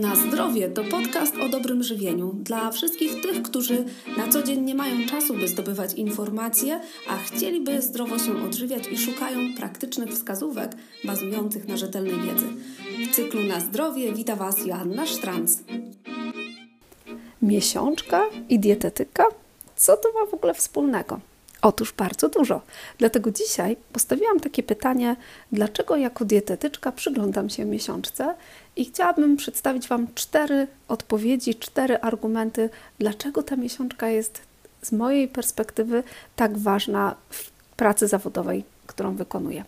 Na zdrowie to podcast o dobrym żywieniu dla wszystkich tych, którzy na co dzień nie mają czasu, by zdobywać informacje, a chcieliby zdrowo się odżywiać i szukają praktycznych wskazówek bazujących na rzetelnej wiedzy. W cyklu Na zdrowie wita Was Joanna Sztranc. Miesiączka i dietetyka? Co to ma w ogóle wspólnego? Otóż bardzo dużo. Dlatego dzisiaj postawiłam takie pytanie, dlaczego jako dietetyczka przyglądam się miesiączce i chciałabym przedstawić Wam cztery odpowiedzi, cztery argumenty, dlaczego ta miesiączka jest z mojej perspektywy tak ważna w pracy zawodowej, którą wykonuję.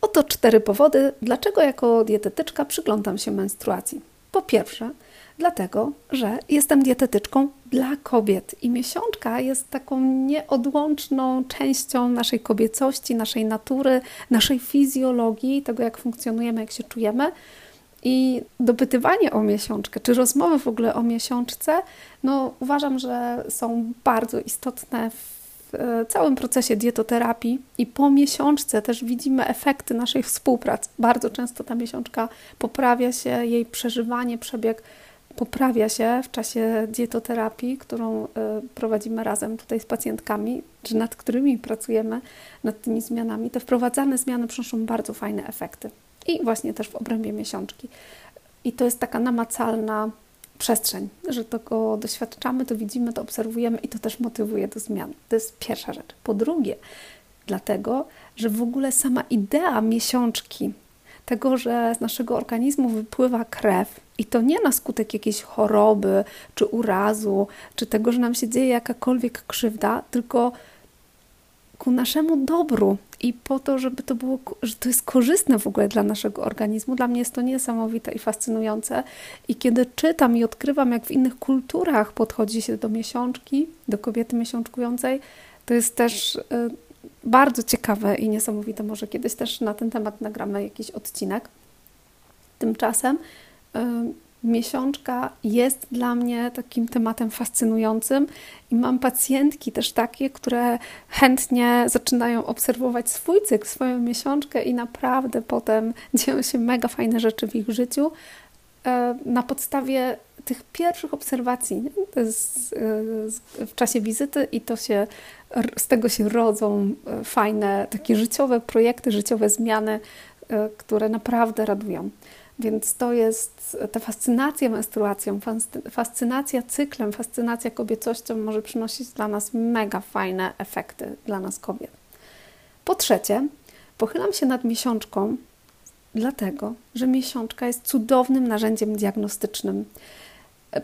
Oto cztery powody, dlaczego jako dietetyczka przyglądam się menstruacji. Po pierwsze, dlatego że jestem dietetyczką dla kobiet i miesiączka jest taką nieodłączną częścią naszej kobiecości, naszej natury, naszej fizjologii, tego jak funkcjonujemy, jak się czujemy. I dopytywanie o miesiączkę, czy rozmowy w ogóle o miesiączce, no uważam, że są bardzo istotne w e, całym procesie dietoterapii i po miesiączce też widzimy efekty naszej współpracy. Bardzo często ta miesiączka poprawia się, jej przeżywanie, przebieg poprawia się w czasie dietoterapii, którą y, prowadzimy razem tutaj z pacjentkami, czy nad którymi pracujemy, nad tymi zmianami. Te wprowadzane zmiany przynoszą bardzo fajne efekty. I właśnie też w obrębie miesiączki. I to jest taka namacalna przestrzeń, że tego doświadczamy, to widzimy, to obserwujemy i to też motywuje do zmian. To jest pierwsza rzecz. Po drugie, dlatego, że w ogóle sama idea miesiączki, tego, że z naszego organizmu wypływa krew, i to nie na skutek jakiejś choroby, czy urazu, czy tego, że nam się dzieje jakakolwiek krzywda, tylko ku naszemu dobru i po to, żeby to było, że to jest korzystne w ogóle dla naszego organizmu. Dla mnie jest to niesamowite i fascynujące. I kiedy czytam i odkrywam, jak w innych kulturach podchodzi się do miesiączki, do kobiety miesiączkującej, to jest też y, bardzo ciekawe i niesamowite. Może kiedyś też na ten temat nagramy jakiś odcinek. Tymczasem miesiączka jest dla mnie takim tematem fascynującym i mam pacjentki też takie, które chętnie zaczynają obserwować swój cykl, swoją miesiączkę i naprawdę potem dzieją się mega fajne rzeczy w ich życiu e, na podstawie tych pierwszych obserwacji z, w czasie wizyty i to się, z tego się rodzą e, fajne takie życiowe projekty, życiowe zmiany, e, które naprawdę radują. Więc to jest ta fascynacja menstruacją, fascynacja cyklem, fascynacja kobiecością może przynosić dla nas mega fajne efekty dla nas kobiet. Po trzecie, pochylam się nad miesiączką, dlatego że miesiączka jest cudownym narzędziem diagnostycznym,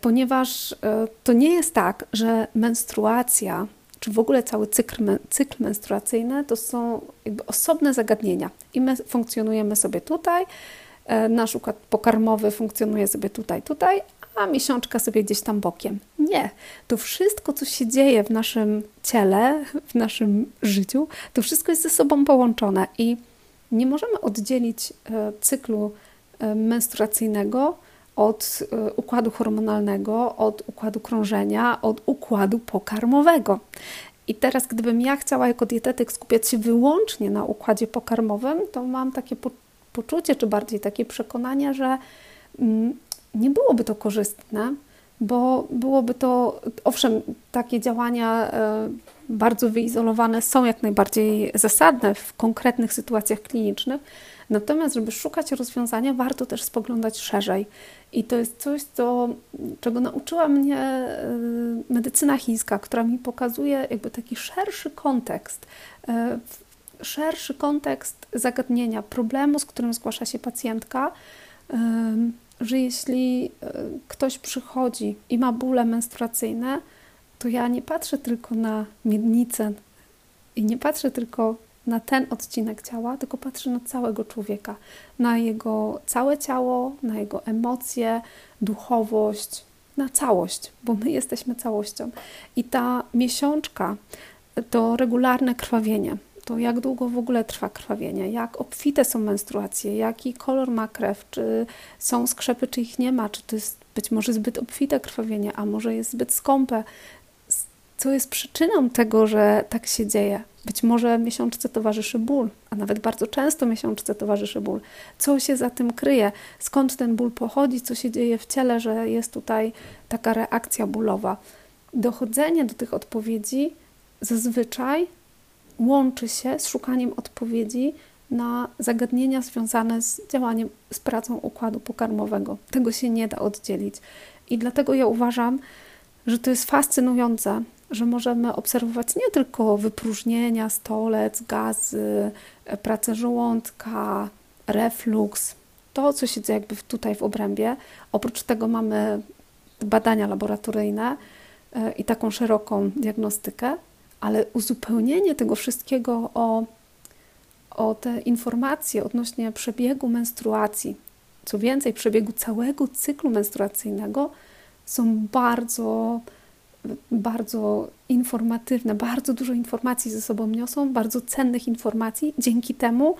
ponieważ e, to nie jest tak, że menstruacja czy w ogóle cały cykl, cykl menstruacyjny to są osobne zagadnienia i my funkcjonujemy sobie tutaj nasz układ pokarmowy funkcjonuje sobie tutaj, tutaj, a miesiączka sobie gdzieś tam bokiem. Nie. To wszystko, co się dzieje w naszym ciele, w naszym życiu, to wszystko jest ze sobą połączone i nie możemy oddzielić e, cyklu e, menstruacyjnego od układu hormonalnego, od układu krążenia, od układu pokarmowego. I teraz, gdybym ja chciała jako dietetyk skupiać się wyłącznie na układzie pokarmowym, to mam takie poczucie, poczucie, czy bardziej takie przekonanie, że mm, nie byłoby to korzystne, bo byłoby to, owszem, takie działania e, bardzo wyizolowane są jak najbardziej zasadne w konkretnych sytuacjach klinicznych, natomiast, żeby szukać rozwiązania, warto też spoglądać szerzej. I to jest coś, co, czego nauczyła mnie e, medycyna chińska, która mi pokazuje jakby taki szerszy kontekst e, szerszy kontekst zagadnienia, problemu, z którym zgłasza się pacjentka, że jeśli e, ktoś przychodzi i ma bóle menstruacyjne, to ja nie patrzę tylko na miednicę i nie patrzę tylko na ten odcinek ciała, tylko patrzę na całego człowieka, na jego całe ciało, na jego emocje, duchowość, na całość, bo my jesteśmy całością. I ta miesiączka to regularne krwawienie to jak długo w ogóle trwa krwawienie, jak obfite są menstruacje, jaki kolor ma krew, czy są skrzepy, czy ich nie ma, czy to jest być może zbyt obfite krwawienie, a może jest zbyt skąpe. co jest przyczyną tego, że tak się dzieje. Być może miesiączce towarzyszy ból, a nawet bardzo często miesiączce towarzyszy ból. Co się za tym kryje? Skąd ten ból pochodzi? Co się dzieje w ciele, że jest tutaj taka reakcja bólowa? Dochodzenie do tych odpowiedzi zazwyczaj łączy się z szukaniem odpowiedzi na zagadnienia związane z działaniem, z pracą układu pokarmowego. Tego się nie da oddzielić. I dlatego ja uważam, że to jest fascynujące, że możemy obserwować nie tylko wypróżnienia, stolec, gazy, pracę żołądka, refluks, to, co się dzieje jakby tutaj w obrębie. Oprócz tego mamy badania laboratoryjne e, i taką szeroką diagnostykę, ale uzupełnienie tego wszystkiego o, o te informacje odnośnie przebiegu menstruacji, co więcej, przebiegu całego cyklu menstruacyjnego, są bardzo bardzo informatywne, bardzo dużo informacji ze sobą niosą, bardzo cennych informacji. Dzięki temu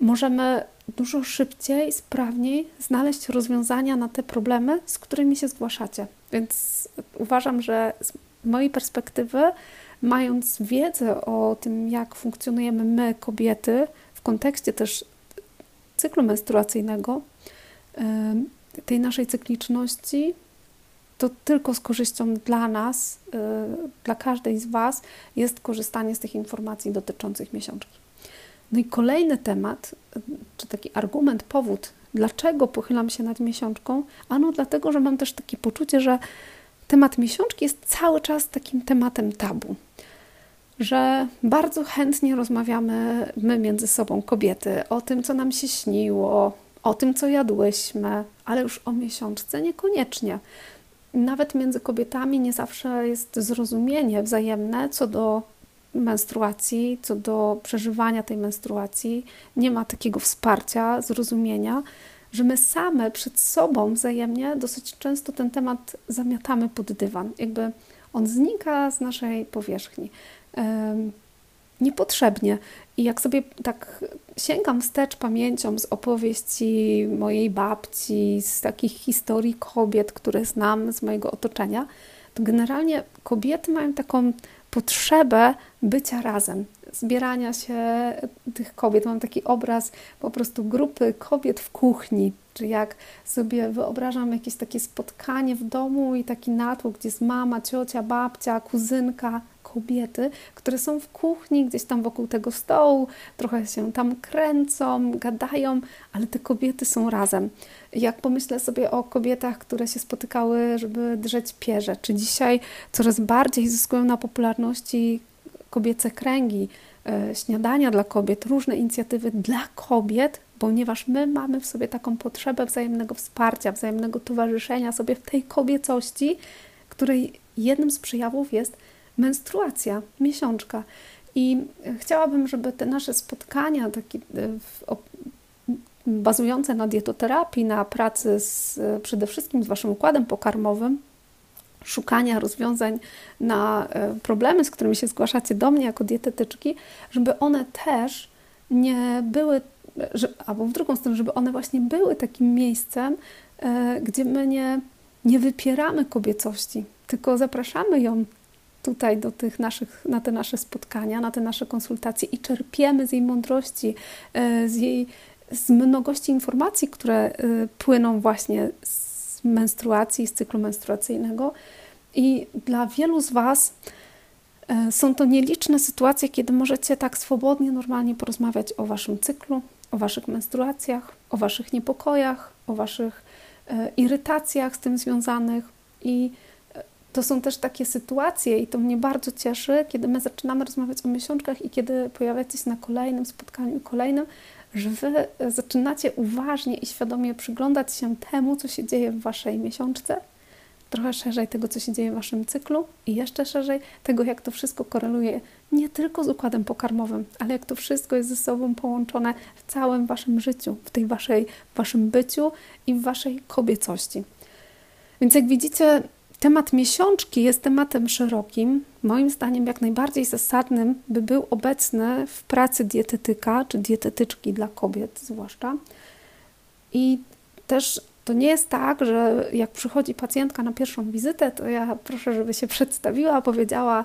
możemy dużo szybciej, sprawniej znaleźć rozwiązania na te problemy, z którymi się zgłaszacie. Więc uważam, że mojej perspektywy, mając wiedzę o tym, jak funkcjonujemy my, kobiety, w kontekście też cyklu menstruacyjnego, tej naszej cykliczności, to tylko z korzyścią dla nas, y, dla każdej z Was jest korzystanie z tych informacji dotyczących miesiączki. No i kolejny temat, czy taki argument, powód, dlaczego pochylam się nad miesiączką? Ano dlatego, że mam też takie poczucie, że temat miesiączki jest cały czas takim tematem tabu. Że bardzo chętnie rozmawiamy my między sobą, kobiety, o tym, co nam się śniło, o tym, co jadłyśmy, ale już o miesiączce niekoniecznie nawet między kobietami nie zawsze jest zrozumienie wzajemne co do menstruacji, co do przeżywania tej menstruacji. Nie ma takiego wsparcia, zrozumienia, że my same przed sobą wzajemnie dosyć często ten temat zamiatamy pod dywan. Jakby on znika z naszej powierzchni. Niepotrzebnie. I jak sobie tak sięgam wstecz pamięcią z opowieści mojej babci, z takich historii kobiet, które znam z mojego otoczenia, to generalnie kobiety mają taką potrzebę bycia razem, zbierania się tych kobiet. Mam taki obraz po prostu grupy kobiet w kuchni, czy jak sobie wyobrażam jakieś takie spotkanie w domu i taki natłok, gdzie jest mama, ciocia, babcia, kuzynka, kobiety, które są w kuchni, gdzieś tam wokół tego stołu, trochę się tam kręcą, gadają, ale te kobiety są razem. Jak pomyślę sobie o kobietach, które się spotykały, żeby drzeć pierze, czy dzisiaj coraz bardziej zyskują na popularności kobiece kręgi, e, śniadania dla kobiet, różne inicjatywy dla kobiet, ponieważ my mamy w sobie taką potrzebę wzajemnego wsparcia, wzajemnego towarzyszenia sobie w tej kobiecości, której jednym z przejawów jest menstruacja, miesiączka. I chciałabym, żeby te nasze spotkania, takie e, bazujące na dietoterapii, na pracy z, przede wszystkim z Waszym układem pokarmowym, szukania rozwiązań na e, problemy, z którymi się zgłaszacie do mnie jako dietetyczki, żeby one też nie były, albo w drugą stronę, żeby one właśnie były takim miejscem, e, gdzie my nie, nie wypieramy kobiecości, tylko zapraszamy ją tutaj do tych naszych, na te nasze spotkania, na te nasze konsultacje i czerpiemy z jej mądrości, e, z jej z mnogości informacji, które płyną właśnie z menstruacji, z cyklu menstruacyjnego. I dla wielu z Was e, są to nieliczne sytuacje, kiedy możecie tak swobodnie, normalnie porozmawiać o Waszym cyklu, o Waszych menstruacjach, o Waszych niepokojach, o Waszych irytacjach z tym związanych i to są też takie sytuacje i to mnie bardzo cieszy, kiedy my zaczynamy rozmawiać o miesiączkach i kiedy pojawiacie się na kolejnym spotkaniu, kolejnym, że Wy zaczynacie uważnie i świadomie przyglądać się temu, co się dzieje w Waszej miesiączce, trochę szerzej tego, co się dzieje w Waszym cyklu i jeszcze szerzej tego, jak to wszystko koreluje nie tylko z układem pokarmowym, ale jak to wszystko jest ze sobą połączone w całym Waszym życiu, w tej Waszej, Waszym byciu i w Waszej kobiecości. Więc jak widzicie, Temat miesiączki jest tematem szerokim. Moim zdaniem, jak najbardziej zasadnym, by był obecny w pracy dietetyka czy dietetyczki dla kobiet, zwłaszcza. I też to nie jest tak, że jak przychodzi pacjentka na pierwszą wizytę, to ja proszę, żeby się przedstawiła, powiedziała,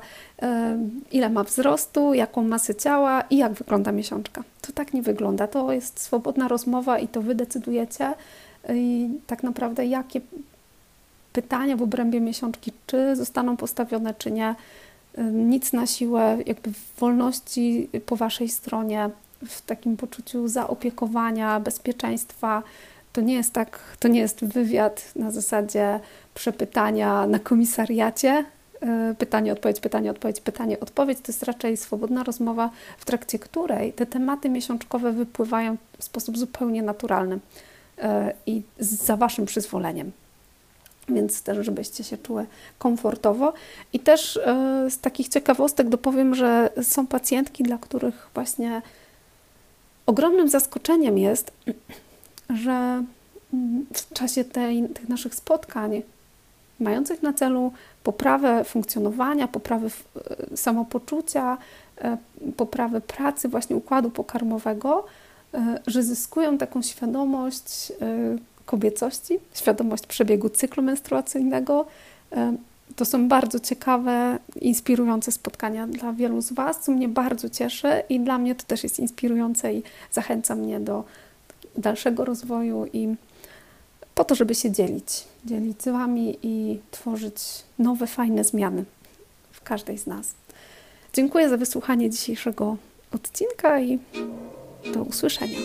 ile ma wzrostu, jaką masę ciała i jak wygląda miesiączka. To tak nie wygląda. To jest swobodna rozmowa i to wy decydujecie. I tak naprawdę, jakie pytania w obrębie miesiączki, czy zostaną postawione, czy nie. Nic na siłę, jakby w wolności po waszej stronie, w takim poczuciu zaopiekowania, bezpieczeństwa to nie jest tak, to nie jest wywiad na zasadzie przepytania na komisariacie, e, pytanie, odpowiedź, pytanie, odpowiedź, pytanie, odpowiedź. To jest raczej swobodna rozmowa, w trakcie której te tematy miesiączkowe wypływają w sposób zupełnie naturalny e, i za Waszym przyzwoleniem. Więc też, żebyście się czuły komfortowo. I też e, z takich ciekawostek dopowiem, że są pacjentki, dla których właśnie ogromnym zaskoczeniem jest, że mm, w czasie tej, tych naszych spotkań, mających na celu poprawę funkcjonowania, poprawę e, samopoczucia, e, poprawę pracy właśnie układu pokarmowego, że zyskują taką świadomość kobiecości, świadomość przebiegu cyklu menstruacyjnego. To są bardzo ciekawe, inspirujące spotkania dla wielu z Was, co mnie bardzo cieszy i dla mnie to też jest inspirujące i zachęca mnie do dalszego rozwoju i po to, żeby się dzielić, dzielić z Wami i tworzyć nowe, fajne zmiany w każdej z nas. Dziękuję za wysłuchanie dzisiejszego odcinka i do usłyszenia.